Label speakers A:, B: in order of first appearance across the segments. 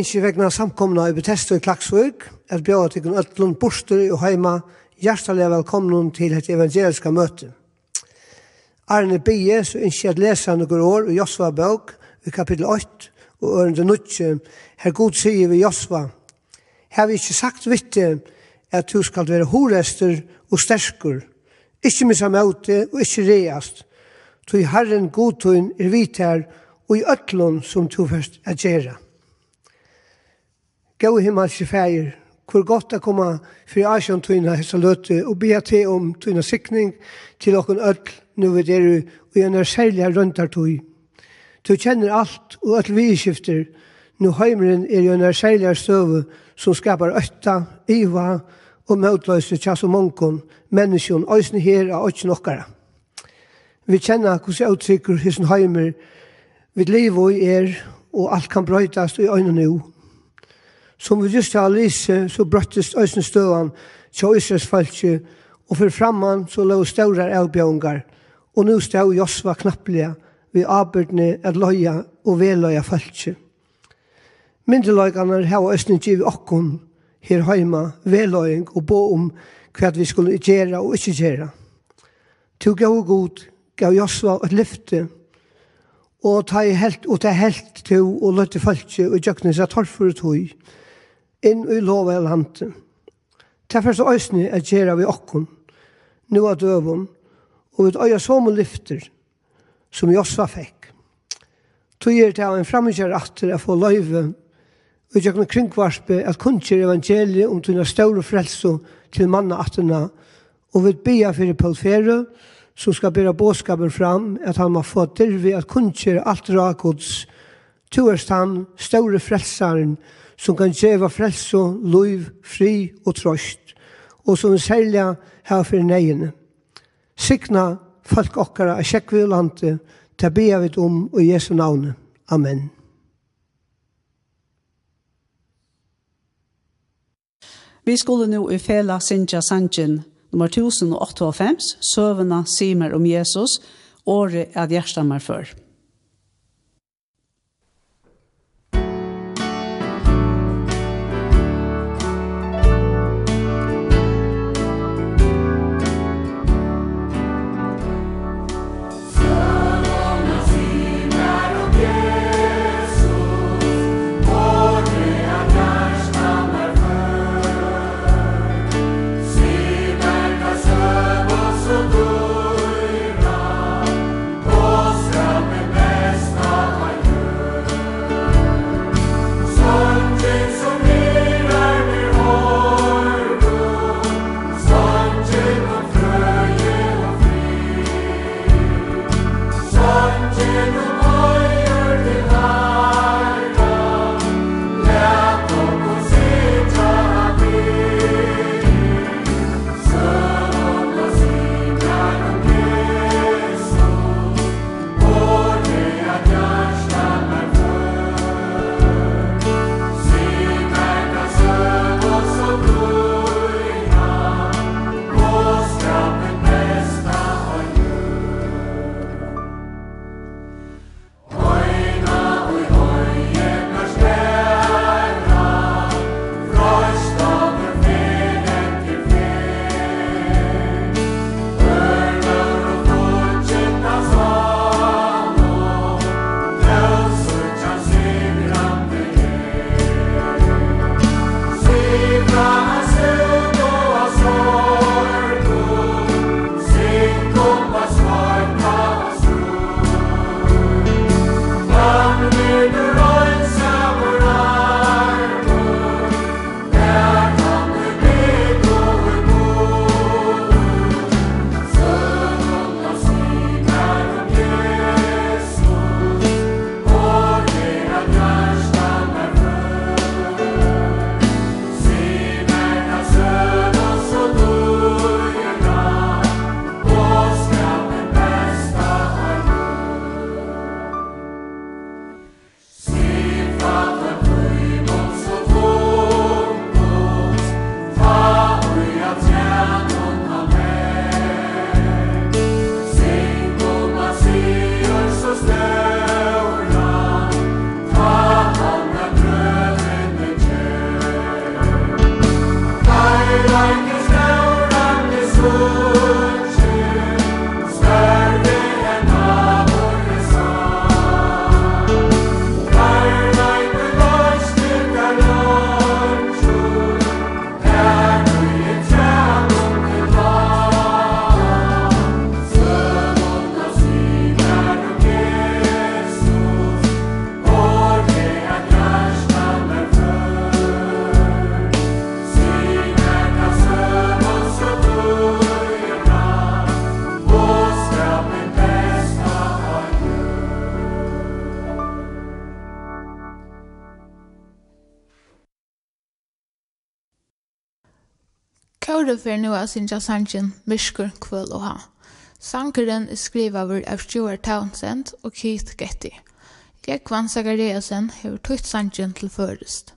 A: ønsker vegna samkomna i Bethesda i Klaksvøk, at bjóða tykkun Øtlund borster og heima, hjertelig velkomnun til et evangeliska møte. Arne Bie, så ønsker at lesa noen år i Josva bøk, i kapittel 8, og ørende nutje, her god sier vi Josva, har vi ikke sagt vitte at du skal være horester og sterskur, ikke missa møte og ikke reast, tog herren godtun er vitar og i öllun som du først er gjerra. Gå himmelske feir, hvor godt det kommer for Asjon tøyna hessa løte, og be til om tøyna sikning til okken öll nu vet er og jeg er særlig av røntartøy. Du kjenner alt, og öll vi skifter, nu heimren er jo en særlig av støve, som skapar øtta, iva, og møtløse tjass og mongkon, menneskjon, òsne her og òsne okkara. Vi kjenner hvordan uttrykker hysen heimer, vi lever i er, og alt kan brøytast i øynene og Som vi just har lyse, så brøttes øyne støvan til Øysers falske, og for framman så lå større avbjøngar, og nå stod Josva knapplige vi arbeidne at loja og veløya falske. Myndeløygane har øyne givet okkon her heima veløying og bo om hva vi skulle gjøre og ikke gjøre. Til gav god, gav Josva et lyfte, og ta helt, og ta helt til og løtte falske og gjøkne seg torfur og tog, inn i lov av landet. Det er først øyne er gjerne vi okken, nå av døven, og ut øye som lyfter, som Josva fikk. Tog er det en fremmedgjør atter å få løyve, og jeg kunne kringvarspe at kunnskjer evangeliet om tunne større frelse til manna atterna, og vi bia fyrir Paul som skal bera båskapen fram, at han må få til vi at kunnskjer alt rakods, tuerst han, større frelsaren, som kan djeva frelse, liv, fri og trøst, og som særlig her for neiene. Sikna folk okkara av kjekkvi og landet, ta bea vi om og Jesu navn. Amen.
B: Vi skulle nå i fela Sintja Sanchen, nummer 1058, søvende Simer om Jesus, året av hjertet før.
C: There Dóra fer nu av sin sangen Myrkur kvöl og ha. Sankeren er skrivaver av Stuart Townsend og Keith Getty. Gekvan Zachariasen hefur tutt sangen til førest.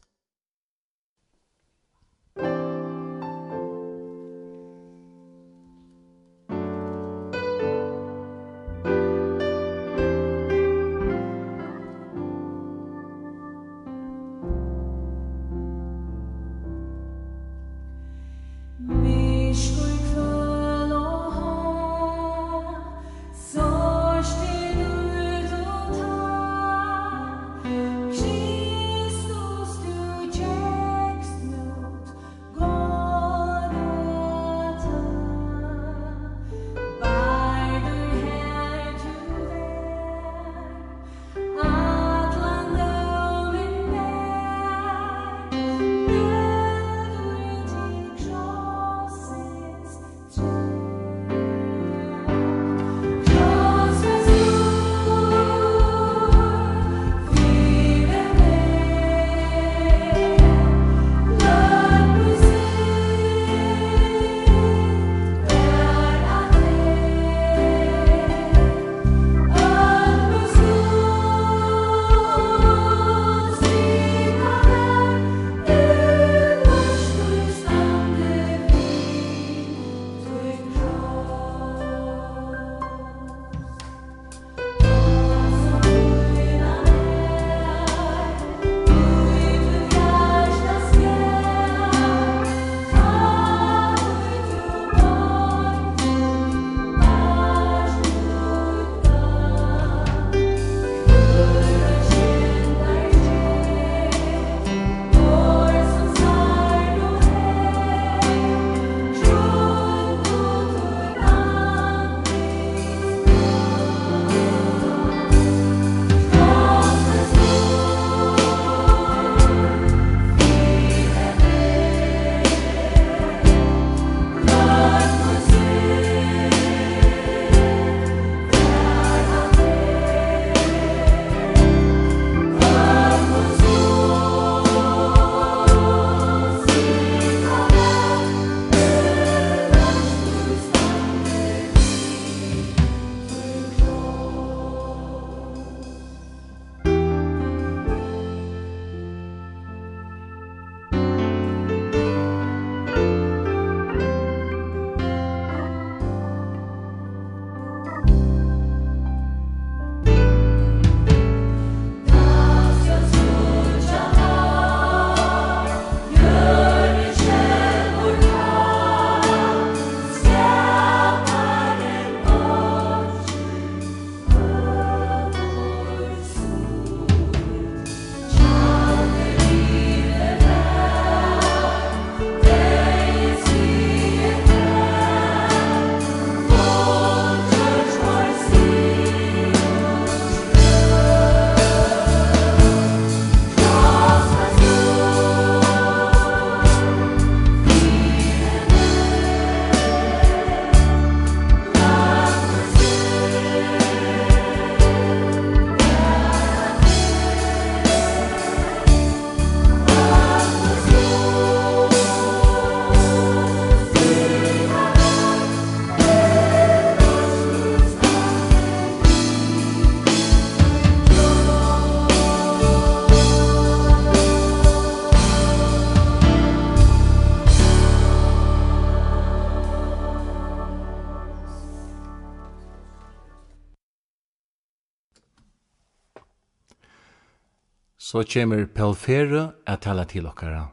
D: så kommer Pelfere at tala til okkara.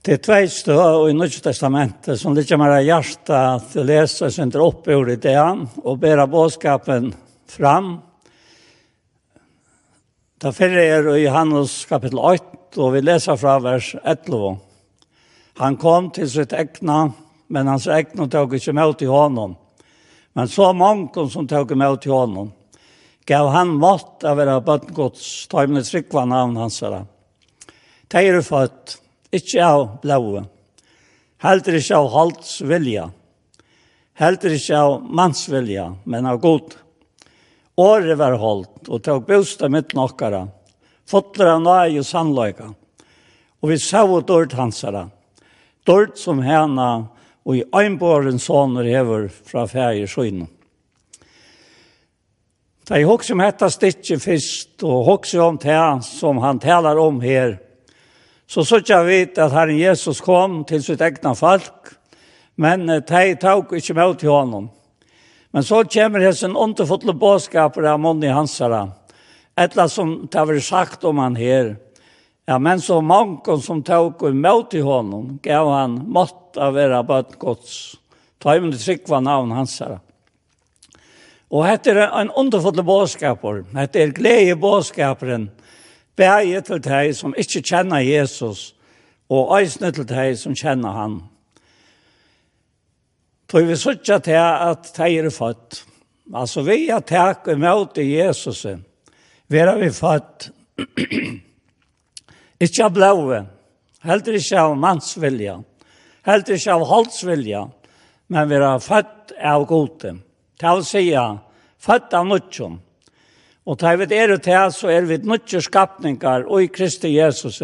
E: Det er tvei stå i Nødje Testamentet som det kommer av hjertet at det leser sin opp i ordet det han og ber bådskapen fram. Da fyrre er i Johannes kapittel 8 og vi leser fra vers 11. Han kom til sitt ekna, men hans ekna tog ikke med til honom. Men så mange som tog med til honom gav han mått av vera bøtten gods, ta i minne tryggva navn hans her. De er født, ikke av blåa, heldur ikke av halts vilja, heldur ikke av manns vilja, men av god. Året var holdt, og tog bostad mitt nokkara, fotler av nøy og sannløyga, og vi sau dørt hansara, dård som hena, og i øynbåren soner hever fra færger søgnen. Da jeg hokser om dette stikket først, og hokser om det som han talar om her, så sørger jeg vet at Herren Jesus kom til sitt egna folk, men de tok ikke med til honom. Men så kommer sin underfotle bådskaper av Monni Hansara, etla som det har sagt om han her. Ja, men så mange som tok med til honom, gav han mått av være bøtt gods. Ta imot trykva navn Hansara. Og dette er en underfulle bådskaper. Dette er glede bådskaperen. Bære til deg som ikke kjenner Jesus, og øyne til deg som kjenner han. Tror vi sørger til at de er født. Altså vi har takk og møte Jesus. Vi er vi født. ikke av blåve. Heller ikke av mannsvilja. Heller ikke av holdsvilja. Men vi er født av godene. Tal si født av nødtjon. Og til vi er til, så er vi nødtje skapninger og i Kristi Jesus,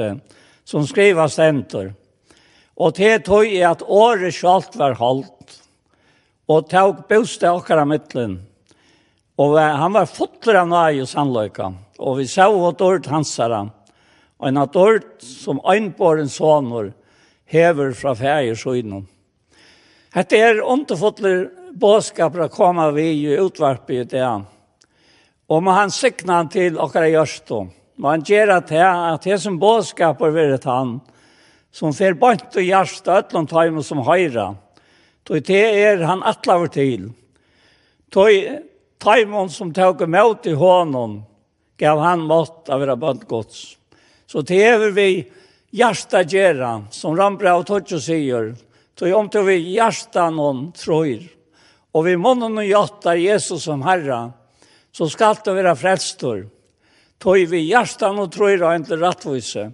E: som skriver stenter. Og til tog er at året sjalt var holdt, og til bostad okkar av midtelen. Og han var fotler av nøy og sannløyka, og vi sa åt året hansara, og en at året som øynbåren sånor hever fra fægir søgnom. Hette er underfotler bådskaper komme vi i utvarpet i det. Og må han sikna han til okkara gjørstå. Må han gjøre at at det som bådskaper vil det han, som fer bant og gjørstå øtlom tajmen som høyra. Toi det er han atlaver til. Toi tajmen som tåg mot i hånden, gav han mått av era bøndgods. Så det er vi hjärsta gjerra, som Rambra og Totjo sier, Så om til vi hjärsta noen tror Og vi månen og jottar Jesus som Herre, så skal det være frelstor. Tøy vi hjertan og tror og en til rattvise,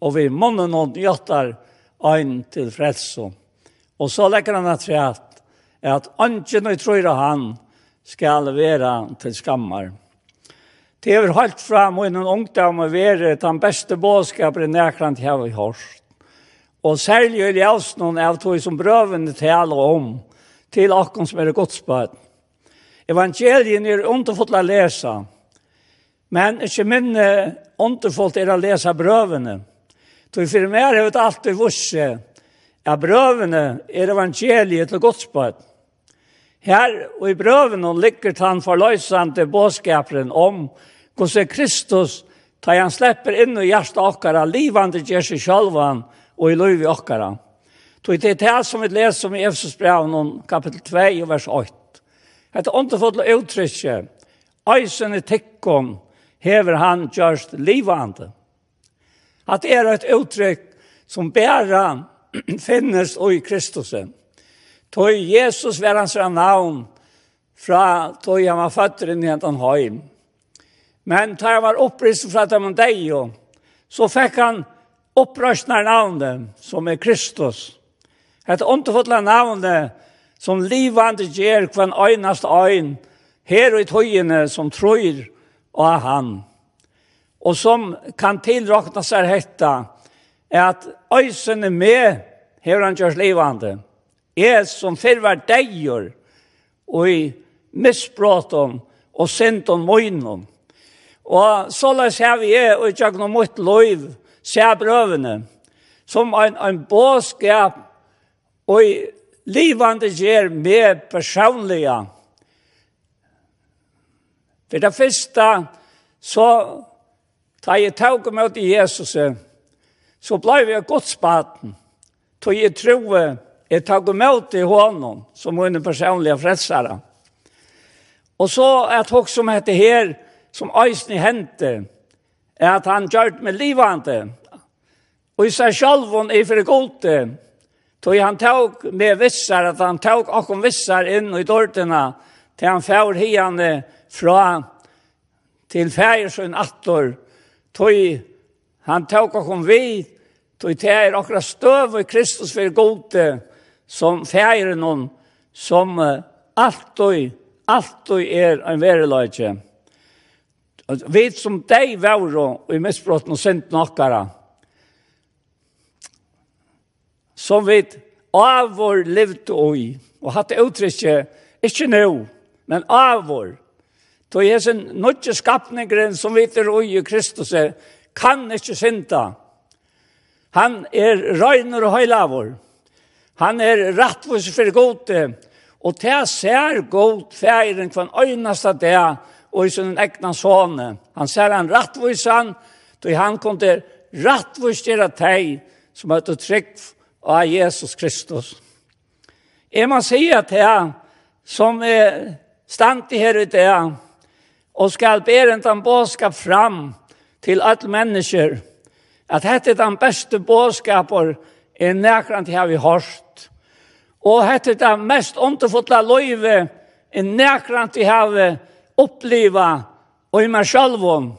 E: og vi månen og jottar ein til frelso. Og så legger han at rett, at anken og trøyr han skal være til skammar. Det er helt fram og innan ungdom og være den beste bådskapen i nærkant her vi Horst. Og særlig i Ljøsnån av tog som brøvene taler om, til akkon som er godsbød. Evangelien er underfullt å lese, men ikke minne underfullt er å lese brøvene. Så for meg har det alltid visse at brøvene er evangeliet til godsbød. Her og i brøvene ligger han forløsende bådskaperen om hvordan Kristus tar han slipper inn i hjertet okkara, livande gjør seg sjølvan og i liv i okkara. Så det er det som vi leser om i Efesus brev kapittel 2 vers 8. Etter åndefodle uttrykje, eisen i tikkum hever han gjørst livande. At det er et uttrykk som bæra finnes i Kristusen. Tog Jesus var hans navn fra tog han var føtter inn i hentan høym. Men tar han var opprist fra dem og deg, så fikk han opprøsnar navnet som er Kristus. Et underfotla navnet som livande ger kvann øynast øyn, her og i tøyene som tror av han. Og som kan tilrakna seg hetta, er at øysene med her han gjørs livande, er som før deir og i misbråten og synden møgnen. Og så la seg vi er, og i tjøkken mot lov, se brøvene, som en, en båskap Og livande ger med personliga. For det første, så da jeg tog meg til Jesus, så ble jeg godsbaten. Så jeg tror jeg tog meg til honom, som er en personlig frelsere. Og så er det som heter her, som eisen i hente, er at han gjør med livande. Og i seg selv, og i for gode, Tog han tog med vissar, at han tog okkom vissar inn i dårdena, til han fjær hiane fra til fjær attor, tog han tog okkom vi, tog til er okkra støv i Kristus for gode, som fjær noen, som alltid, alltid er en vereløyge. Vi som deg var i misbrotten og synd nokkara, som vi av vår levde i, og hatt uttrykket, ikke nå, men av vår. Då er sin nødje skapningren som vi er og i Kristus kan ikke synda. Han er røyner og høylavår. Han er rattvis for gode, og til ser god færen kvann øyneste det, og i sin egna sånne. Han ser han rattvis han, då han kom til rattvis teg som som er trygg av Jesus Kristus. Jeg må si at jeg som er stand i her ute jeg, og skal bære en den båskap fram til alle mennesker, at dette er den beste båskapen er nærkant til jeg har hørt. Og dette er den mest underfotla løyve er nærkant til jeg har opplivet og i meg selv om.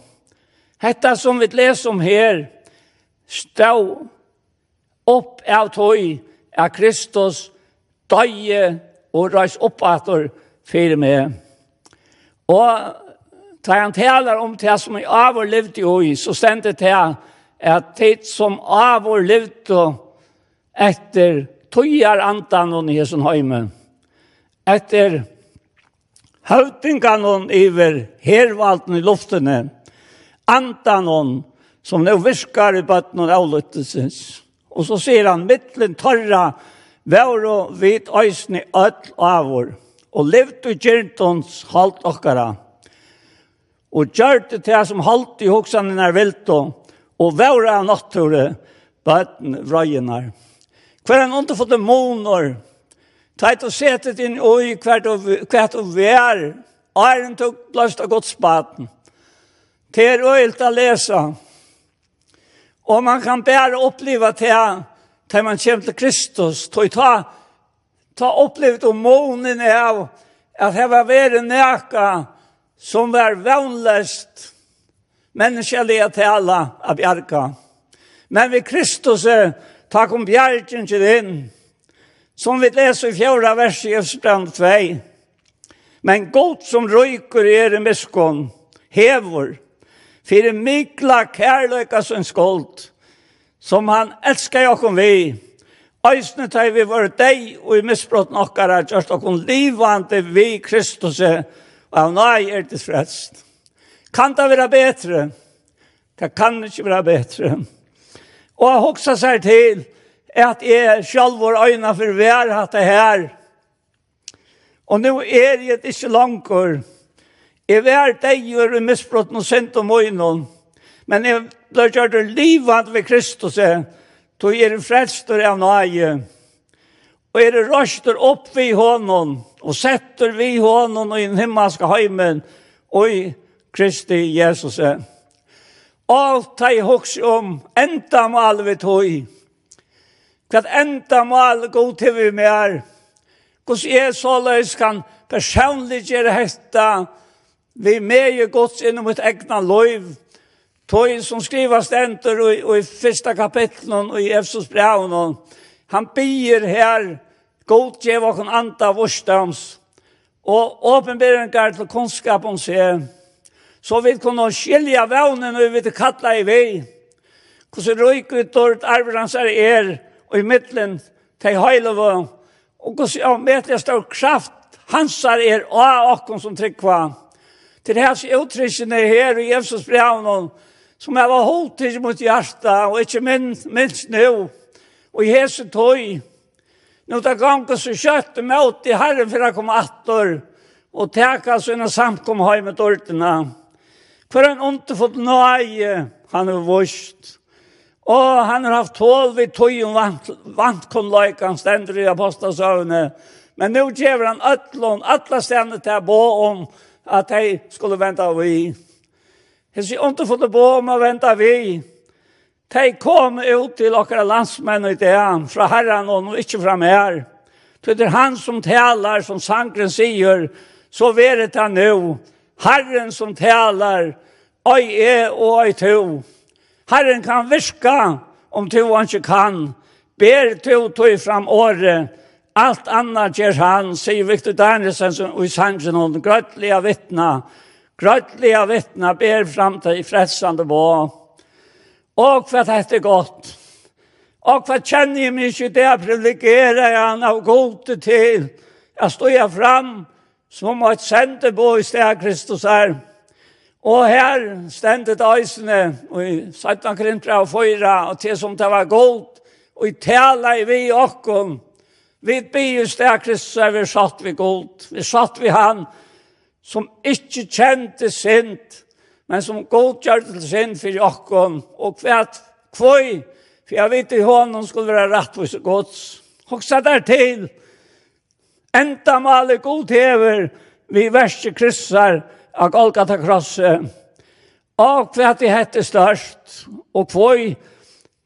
E: Hetta som vi leser om her, stå opp av tog av Kristus døye og røys opp atter fire med. Og da han taler om det som er av og levde i, så stendte det at det som avår levde etter tøyer antan og hesen høyme, etter høytingan og iver hervalten i luftene, antan og som nå viskar i bøtten og avlyttelsens. Og så sier han, mittlen torra, vær og vit øysni öll avur, og levt og gjerntons halt okkara. Og gjørte til som halt i hoksanen er vilt, og vær av nattore, bøtten vrøyenar. Hver en underfotte monor, teit og setet inn oi hvert og, hvert og vær, æren tok blåst av godsbaten. Det er øyelt å lese, Og man kan bare oppleve til til man kommer til Kristus, til å ta, ta opplevd om månen av at det var vært nækka som var vannløst menneskelige til alle av bjerga. Men ved Kristus er takk om bjergen til din, som vi leser i fjorda vers i Østbrand 2. Men godt som røyker er i miskon, hever, fyrir mikla kærløyka som skuld, som han elskar jokken vi, Eisne tar vi var deg og i misbrott nokkara gjørst okkur livande vi Kristus og av nøy er det frelst. Kan det være betre? Det kan ikke være betre. Og jeg hoksa seg til at jeg sjálf var øyna for vær hatt det her. Og nå er jeg ikke langkår. Jeg var deg deier i misbrotten og sent om øynene, men jeg ble gjort det livet ved Kristus, tog jeg er frelster av nøye, og jeg er røster opp ved hånden, og setter vi hånden i den himmelske heimen, og i Kristi Jesus. Alt jeg hokser om, enda mal vi tog, hva enda mal god til vi mer, hvordan jeg løs kan personlig gjøre hette, vi med i Guds innom et egna loiv, Tog som skriver stenter i, i første kapitlen og i Efsos brev. Han byr her, god ge vad han anta vårstams og åpenbäringar til kunnskap om seg, Så vi kunne skilja vevnen og vi kalla i vei. Hvordan røyk ut dårlig arverans er er og i middelen til heilove, Og hos ja, medelig stor kraft Hansar er er og som trykker til hans uttrykkene her i Jesus brevn som jeg var holdt til mot hjertet, og ikke minst, minst nå, og i hese tøy, nå det ganga så kjøtt med i herren for jeg kom atter, og teka så sina samkom høy med dårtene For han onte fått nøye, han er vårst. Og han har haft tål vid tøy og vant, vant vantkomløyk, han stender i apostasøvne. Men nå kjever han øtlån, atla stedene til å bo om, at de skulle vente av vi. Jeg sier ikke fått på om å vente av vi, de kom ut til dere landsmenn i det, fra herren og ikke fra mer. Det er han som talar, som sangren sier, så veret han nu. Herren som talar, oi e og oi to. Herren kan virka om to han ikke kan. Ber to to fram året, Alt annat gjer han, sier Victor Danielsen, som i sangen om grøttliga vittna, grøttliga vittna ber fram til i fredsande vå. Og hva dette er godt. Og hva kjenner jeg meg ikke det jeg privilegerer han av gode til. Jeg står jeg fram som et sendebo i stedet Kristus er. Og her stendet øysene, og i 17 krintra og 4, og til som det var godt, og i tala i vi okkom, Vi byr steg Kristus er vi satt vi godt. Vi satt vi han som ikke kjente sint, men som god til sint for jokken. Og hvert kvøy, for jeg vet i hånden skulle være rettvis og godt. Og så der til, enda male god hever, vi verste kryssar av Golgata krosset. Og hvert det hette størst, og hva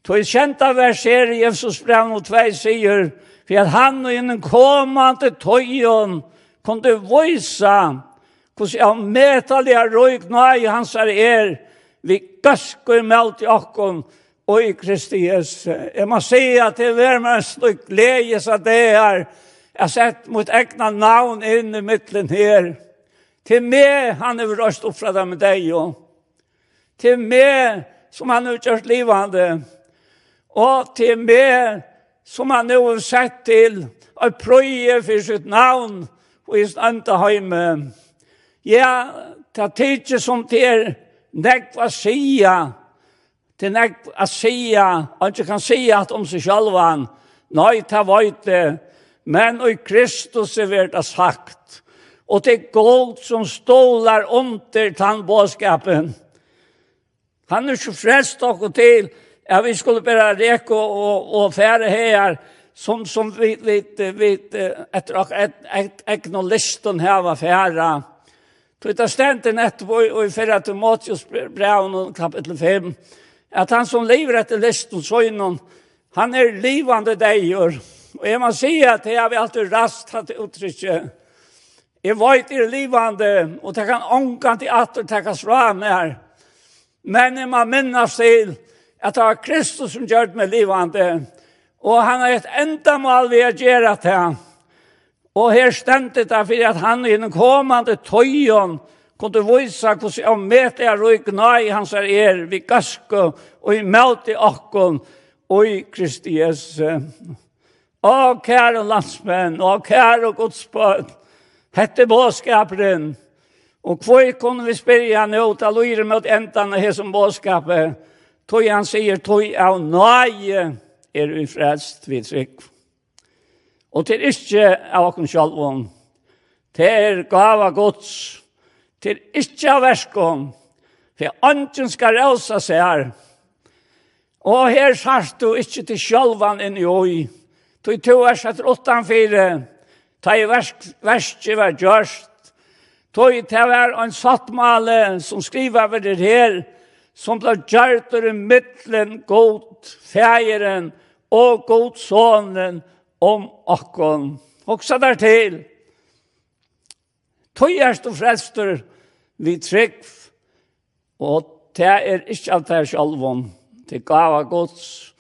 E: Tog kjenta vers her i Jesus brev og tvei sier, for at han og innen kommande tøyen kunde vise hvordan han metalige røyk nå i hans er er vi gøsker med i åkken og i Kristi Jesus. Jeg må si at det er med en slik leie som det er jeg sett mot egna navn inn i midtelen her. Til meg han er røst opp fra med deg Og. Til meg som han har gjort livande. Og til meg som han har sett til å prøye for sitt navn og i standa heime. Ja, det er tidlig som til nekva sia, til nekva sia, han ikke kan sia at om seg sjalvan, nei, ta vajte, men og Kristus er vært sagt, og det er gold som stålar under tannbåskapen. Han er ikke frest okkur til, Ja, vi skulle bara reka och, och färre här som, som vi, vi, vi efter att ägna listan här var färre. Det ständer nettopp och i färre till Matius brev kapitel 5 att han som lever efter listan så innan han är livande dejer. Och jag måste säga att jag har alltid rastat uttrycket. Jeg vet er livande, og det kan ångan til at det takkes fra meg her. Men jeg må minnes til at det var Kristus som gjør meg livande, og han har et endamal vi har gjør at han. Og her stemte det for at han i den kommande tøyen kunne vise hvordan jeg møter jeg røyk nøy hans er er vi gaske og i møte okken og i Kristi Jesus. Å, kære landsmenn, å, kære godsbønn, hette båskaperen, og hvor kunne vi spyrja nå ut av lyre mot enden av hese båskapet, Tøy han sier, tøy av nøye er vi frelst vid trygg. Og til ikke av okken sjalvom, til gava gods, til ikke av verskom, for ånden skal rausa seg her. Og her sart du ikke til sjalvan inn i oi, tøy to vers etter åttan fire, tøy verskje var gjørst, tøy til var en sattmale som skriver over det her, som ble gjørt i midtelen god feieren og god sonen om akkon. Også der til. Tøyerst og frelster vi trygg, og det er ikke av det sjalvån, det gava gods.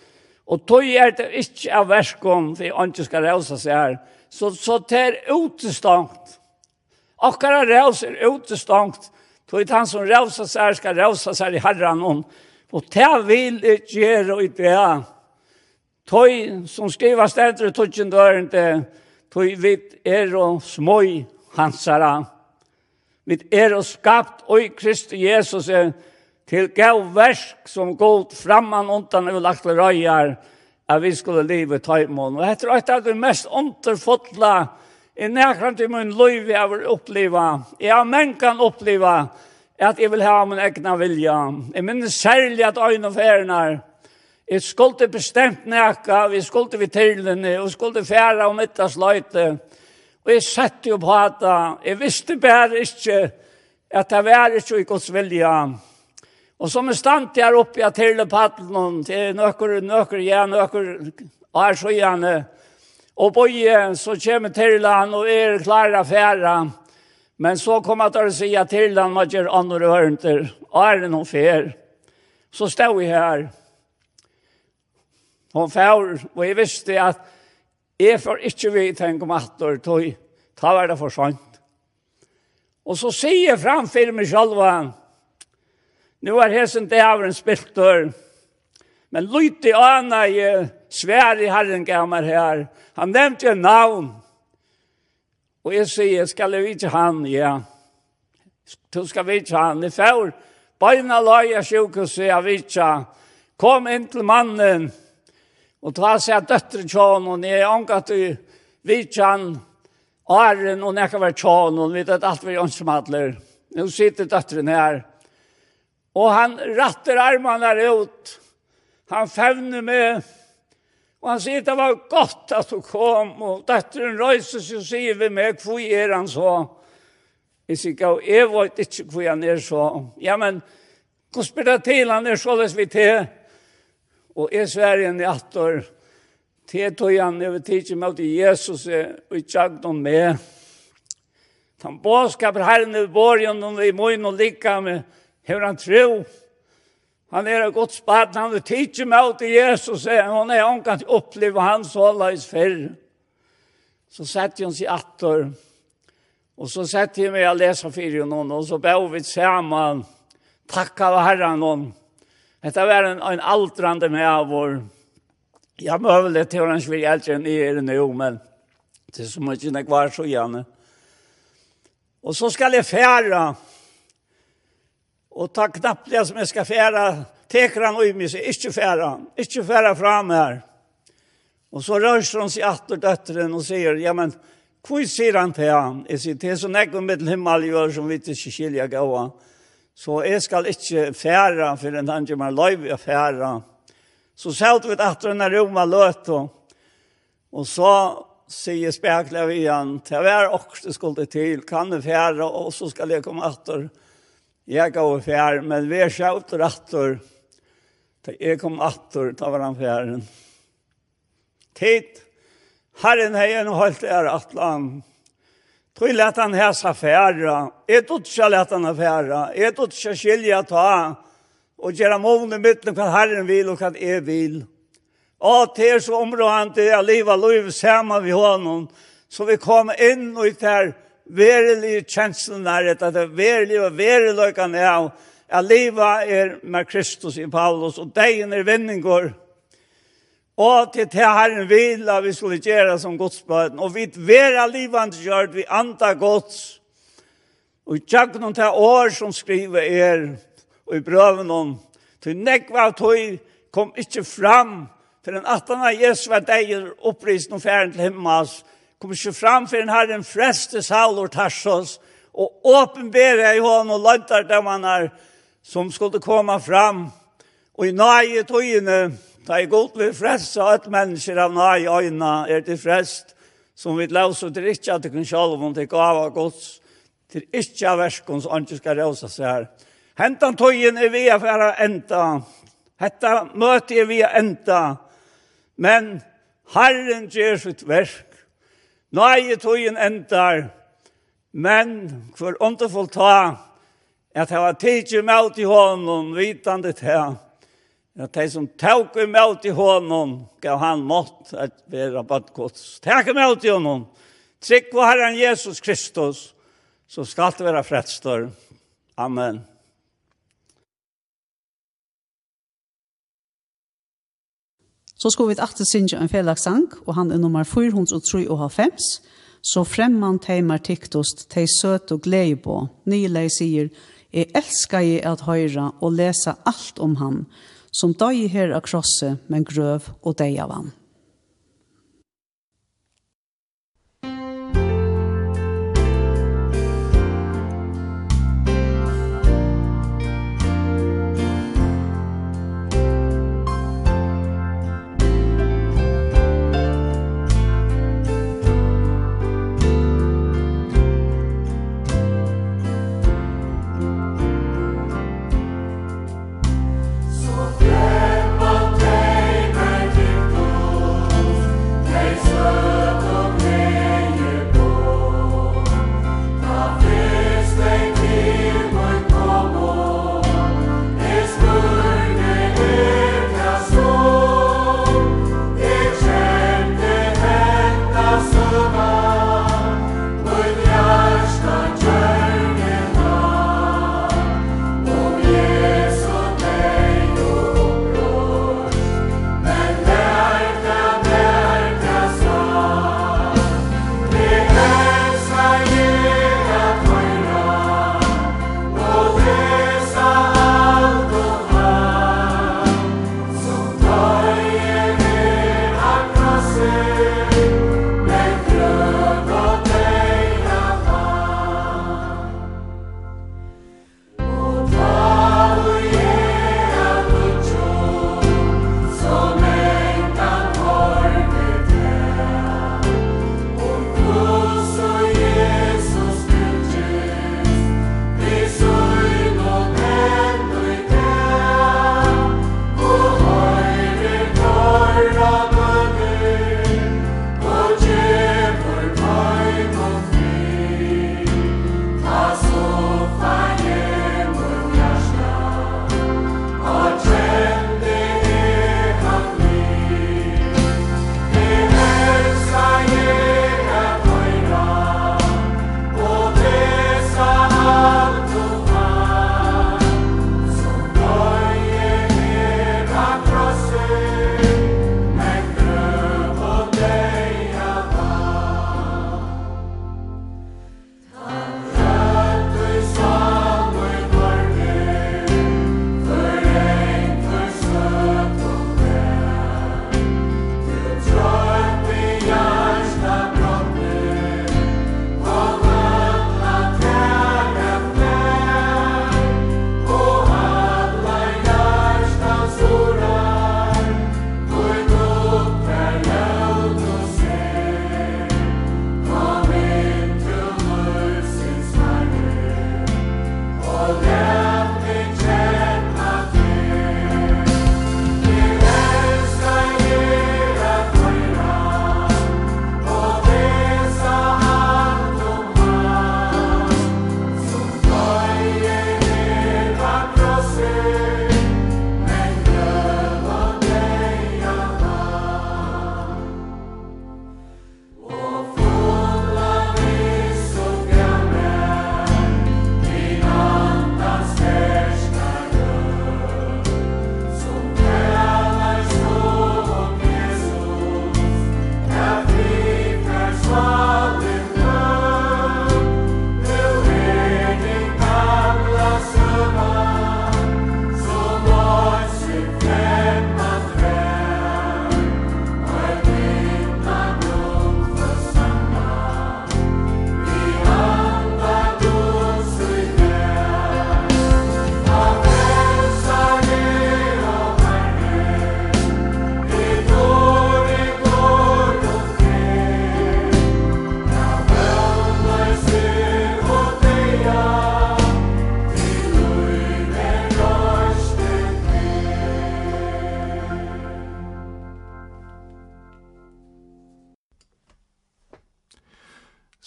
E: Og tøy er det ikke av verskon, for jeg ikke skal reusa seg her. Så, så det er utestangt. Akkurat reus er utestangt Så det han som rausa seg skal rausa seg i herran om. Og det vil ikke gjøre i det her. Tøy som skriver stedre tøtjen døren til tøy vit er og smøy hansara. Vit er og skapt oi Kristi Jesus er til gav versk som gått framman undan og lagt røyar at vi skulle livet tøymon. Og etter at det er mest underfotla i nærkant i min liv jeg vil oppleva, jeg har menn kan oppleva at jeg vil ha min egna vilja. Jeg minnes særlig at øyne og færene Jeg skulle bestemt nækka, vi skulle vi tilene, og skulle færa om etter sløyte. Og jeg sette jo på at jeg visste bare ikke at det var ikke i Guds vilja. Og som er stand der oppe jeg til paddelen, til nøkker, nøkker, ja, nøkker, og her så gjerne, Og bøye, så kommer Tirland og er klare av. Men så kommer han til å si at Tirland man gjør andre hørenter, er det noen fer? Så stod vi her. Hun fær, og jeg visste at jeg får ikke vi tenke om at tog, ta var det for sånt. Og så sier jeg framfor meg selv, nå er hesen til avren spiltør, men lytte anna i svär i Herren gammal här. Han nämnde en navn. Och jag säger, ska vi inte han, ja. Du ska vi inte han. Det får beina laja sjukhuset, jag vet. Kom in till mannen. Och ta sig att döttren tjån. Och ni är ångat i vitsan. Arren och näka var tjån. Och vet att allt var jönsmadler. Nu sitter döttren här. Och han rattar armarna ut. Han fävner med Og han sier, det var godt at du kom, og datteren røyser seg og sier vi meg, hvor er han så? Jeg sier, jeg vet ikke hvor han er så. Ja, men hvordan spør det til han er så løs vi til? Og jeg sver igjen i atter, til tog han over tidsen med til Jesus og i tjagden med. Han båskaper herren i borgen og i munnen og lika med, hur han tror. Han er et godt spaden, han vil tidsje med ut til Jesus, og han er omkant til å oppleve hans hålleis fyrr. Så sette han seg atter, og så sette jeg meg og leser fyrir noen, og så bør vi sammen, takk av herren noen. Dette var en, en aldrande med av vår, jeg møvelig til hvordan vi hjelper enn i er nu, men det er så mye jeg var så gjerne. Og så skal jeg fære, og Og ta knappt det som jeg skal fære, teker han ui mig, så ikke fære han, ikke fære fram her. Og så rørs han seg atter døtteren og sier, ja, men hvor sier han til han? Jeg sier, det er så nekk om mitt himmel gjør som vi ikke skiljer gåa. Så jeg skal ikke fære, for en tanke gjør meg løyv å. Så selv vi atter denne rommet løt, og, og så sier spekler vi igjen, til hver åkste skulle til, kan du fære, og så skal jeg komme atter døtteren Jeg gav fjær, men vi er sjøvt rattor. Da jeg kom attor, da var han fjæren. Tid, herren heien holdt er atlan. Tui lett han hæsa fjæra. Jeg tog ikke lett han fjæra. Jeg tog ikke skilja ta. Og gjøre måne mytten hva herren vil og hva jeg vil. Og til så området han til å leve liv sammen med honom. Så vi kom inn og ut her verilige kjenslene er at det er verilige og verilige er at livet er med Kristus i Paulus og degen er vinninger og til til Herren vil at vi skulle gjøre som godsbøten og vi vera livet gjør vi andre gods og tjakken til år som skriver er og i brøven om til nekva av tog kom ikke fram til en 18. Jesus var deg opprisen og færen til himmels kom ikke fram for en herren freste salor tarsos, og åpenbere i hånd og løntar dem han er, som skulle komme fram, og i nøye togene, da i godt vil freste, og et mennesker av nøye øyne er til frest, som vi løs og til ikke at det kan sjalv om til gav av gods, til ikke av versken som ikke skal røse seg her. Hentan tøyen er vi for å enda, hetta møte er vi å enda, men Herren gjør sitt verk, Nei, tøyen endar, men for underfull ta, at jeg var tidsi med i hånden, vitande til, at de som tåk i mæt i hånden, gav han mått at være badgods. Tåk i mæt i hånden, trykk på Herren Jesus Kristus, så skal det være fredstor. Amen.
B: Så skulle vi alltid synge en felagssang, og han er nummer 403 og halvfems. Så fremman teimar tiktost, tei søt og glede på. Nylei sier, jeg elsker jeg at høyra og lesa alt om han, som døg her av krosse, men grøv og deg av han.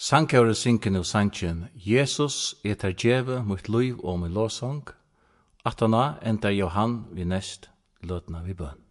D: Sankare synker nå sannsjen, Jesus er ter djeve mot liv og mot låsong, atana enda Johan vi nest løtna vi bønn.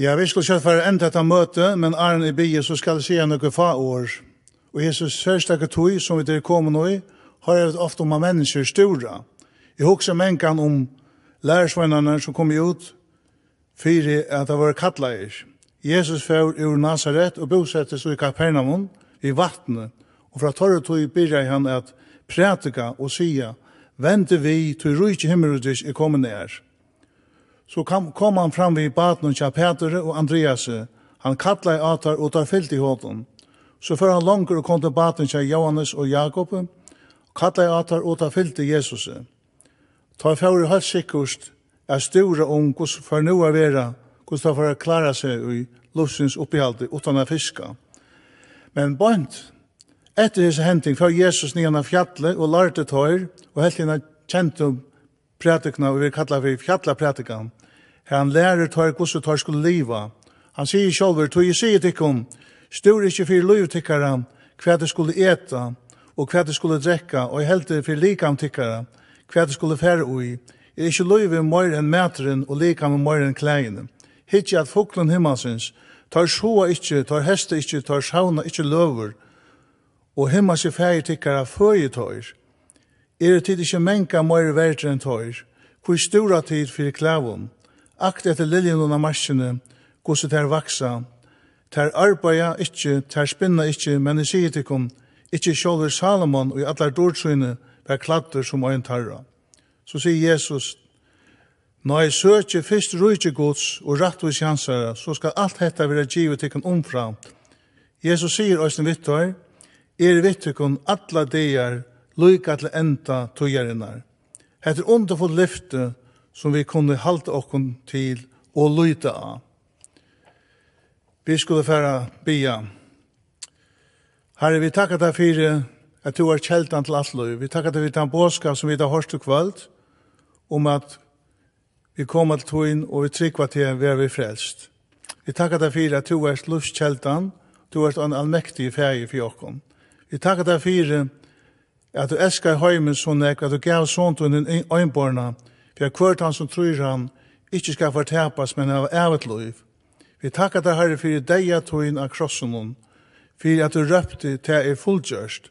F: Ja, vi skulle kjøtt for enda dette møte, men Arne i bygget så skal jeg si noen fa år. Og Jesus sørstakke tog som vi der kommer nå i, har jeg ofte om mennesker store. Jeg husker menkan om lærersvennerne som kom ut, for at det var kattleier. Jesus fører ur Nazaret og bosette seg i Kapernaum i vattnet, og fra torre tog byrja han at prætika og sia, vente vi til rujtje himmeludis i kommende er.» Så kom, kom han fram vid baden av Peter og Andreas. Han kattla i atar og tar fyllt i hånden. Så før han langer og kom til baden av Johannes og Jakob, kattla i atar og tar fyllt i Jesus. Ta fyrir høyt sikkert er stora om hos for nu er vera, hos ta for å klara seg i lussens oppihalde utan å fiska. Men bant, etter hese henting, fyrir Jesus nyan av fjallet og larte tøyr og helt innan kjent om prætikna, og vi kallar fyrir fjalla prætikan, Han lærer tar hvordan tar skulle liva. Han sier sjálfur, tog jeg sier tikkum, styr ikkje fyrir loiv tikkara, hva det skulle eta, og hva det skulle drekka, og heldur fyrir likam tikkara, hva det skulle fære ui, er ikkje loiv mor enn mæteren, og likam mor enn klægene. Hittje at foklen himmelsins, tar sjoa ikkje, tar heste ikkje, tar sjauna ikkje løver, og himmels i fære tikkara føye tøyr. Er det tid ikkje menka mor verter enn tøyr, hvor stora tid fyrir klævun, akt etter liljen og marsjene, gos ter vaksa, ter arbeida ikkje, ter spinna ikkje, men i sier kom, ikkje sjåver Salomon og i allar dårdsyne, per kladder som ein tarra. Så sier Jesus, Når jeg søker først rujtje gods og rattvis jansara, så skal alt hetta vera givet tikkum omfra. Jesus sier oss vittar, er vittikon alla degar, loika til enda tøyarinnar. Hetta er underfull lyfte, som vi kunne halda okkon til og lyta av. Vi skulle færa bia. Herre, vi takkar deg fyrir at du er kjeldan til alt løy. Vi takkar deg fyrir den båskap som vi da hørst kvöld om at vi kommer til togin og vi tryggva til vi er vi frelst. Vi takkar deg fyrir at du er lust kjeldan, du er en allmektig fæg fyrir okkon. Vi takkar deg fyrir at du elskar heimen sånn ek, at du gav sånt under øynborna, Det er hvert han som tror han ikke skal fortapas, men av evet liv. Vi takkar deg, Herre, for deia tøyen av krossen hon, for at du røpte til er fullgjørst.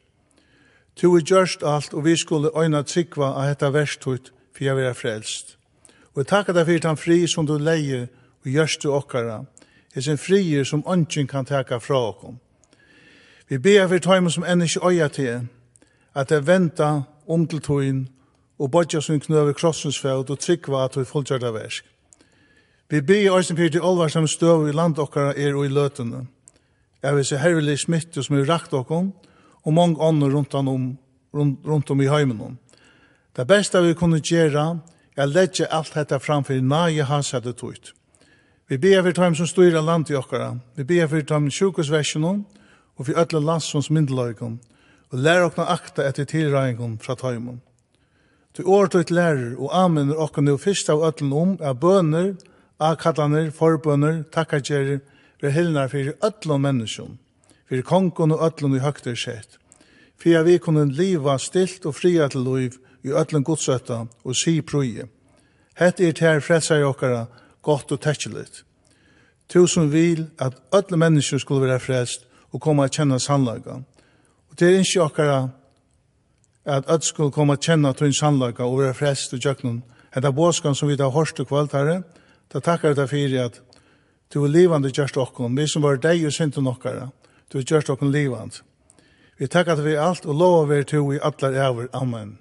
F: Tu er gjørst alt, og vi skulle øyna tryggva av dette verstut, for jeg vil frelst. Og vi takkar deg for den fri som du leie og gjørst du okkara, er sin frier som ønsken kan taka fra okkom. Vi ber for tøymen som enn ikke øya til, at jeg venta om til tøyen og bodja som knøver krossens fæld og tryggva at vi fulltjørda versk. Vi byr i æsne pyrir til olvarsam støv i land okkara er og i løtene. Jeg vil se herrelig smitte som er rakt okkom, og mange ånder rundt om, rundt, rundt om i heimen. Det beste vi kunne gjøre er legge alt dette framfor nage hans hadde tøyt. Vi ber for dem som styrer land i okkara. Vi ber for dem sjukosversjonen og for ødle landsons myndelagene og lær okna akta etter tilregningene fra tøymen. Du året ditt lærer og anminner okken nu fyrst av ötlen om er bøner, akallaner, forbøner, takkagjerer, vi helnar fyrir ötlen menneskjum, fyrir kongen og ötlen i høgter sett, fyrir vi kunne liva stilt og fria til liv i ötlen godsøtta og si prøye. Hett er til ter i okkara gott og tekkelit. Tusen vil at ötlen menneskjum skulle være frelst og komme a kjenne sannlaga. Og det er ikke okkara at öll skulle komme og kjenne til en sannløyga og være frest og gjøkken. Det er båskan som vi har hørt og kvalt her. da takkar deg for at du er livande gjørst okkon, vi som var deg og synden okkara, du er gjørst okkon livand. Vi takkar deg for alt og lova vi to i alle æver. Amen.